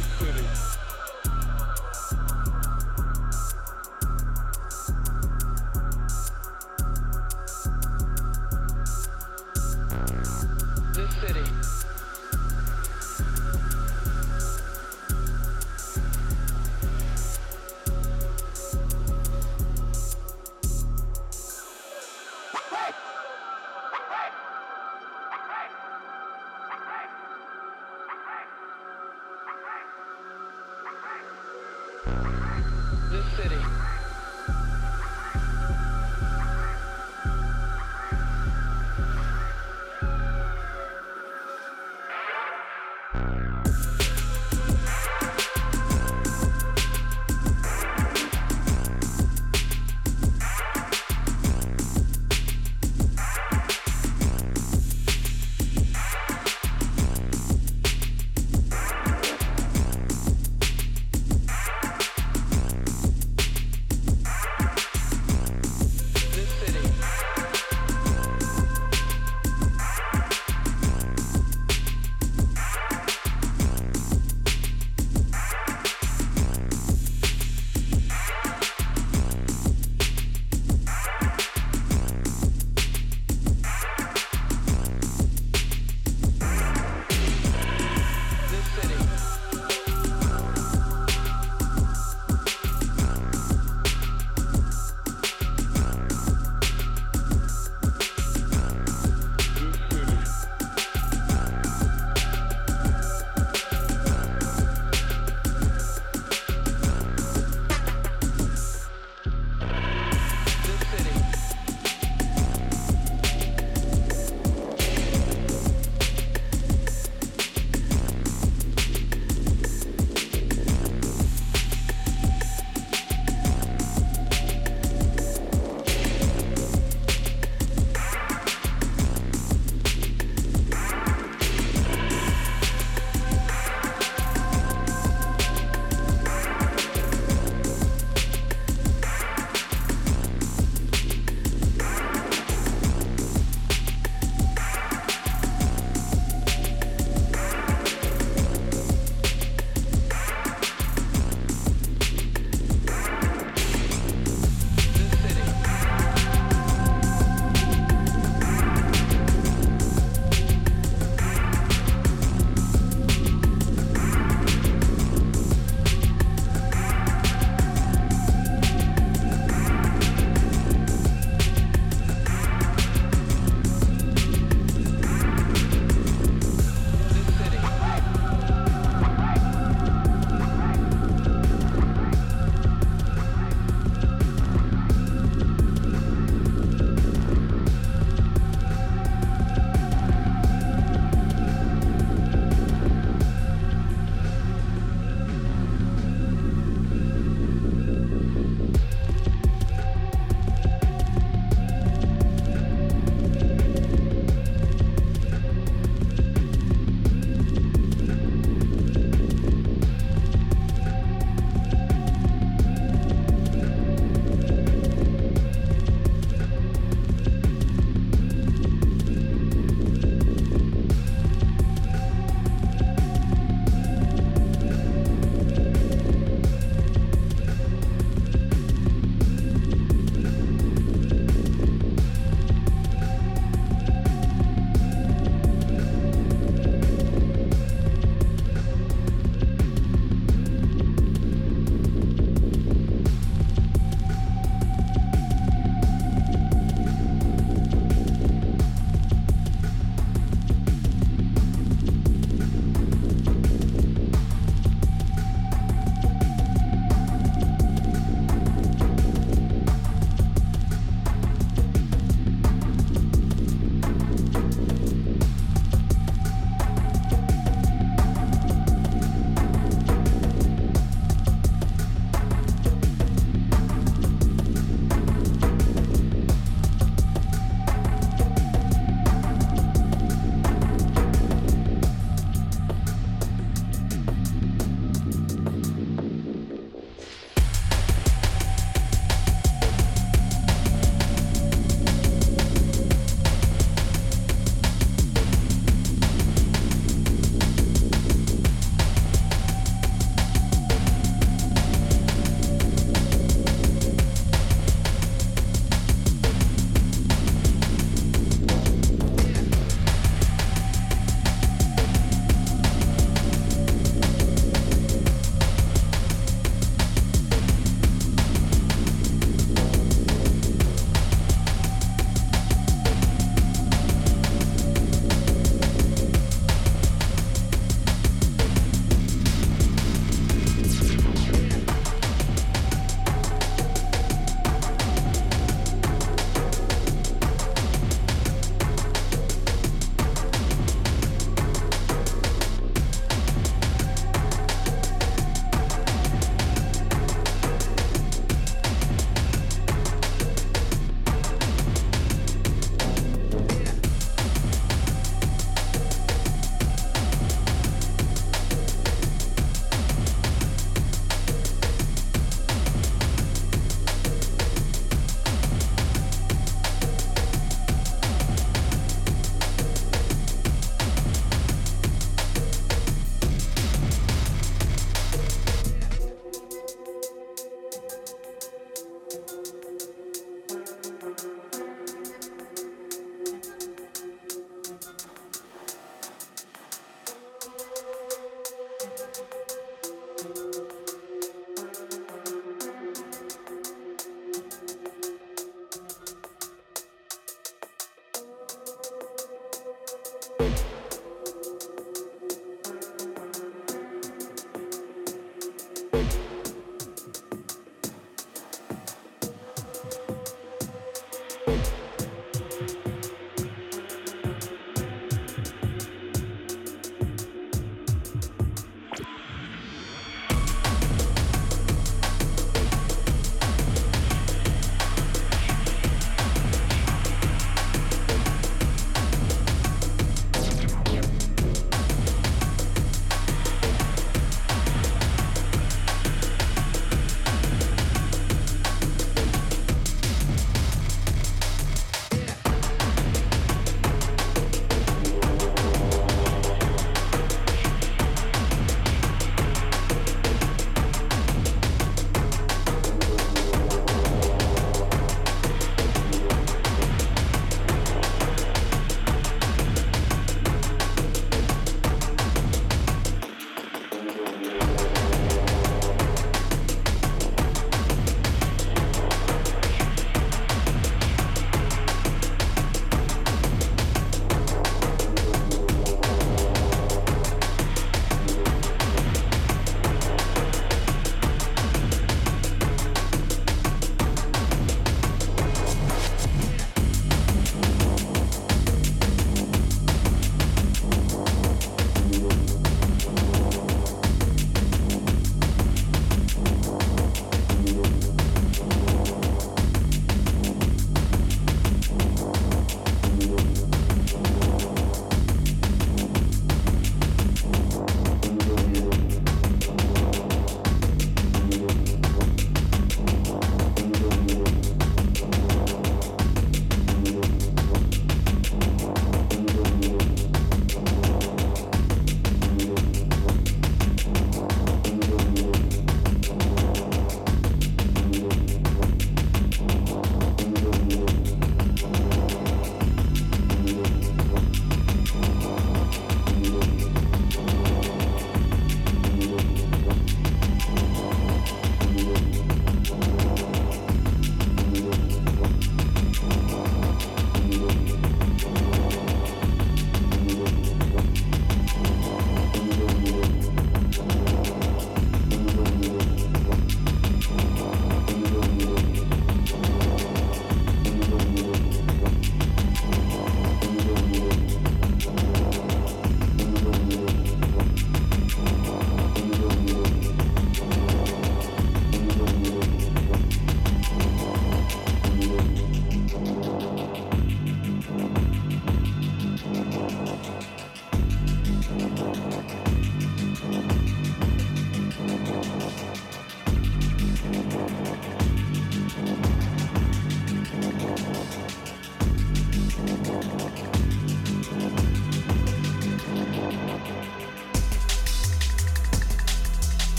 City.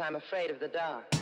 I'm afraid of the dark.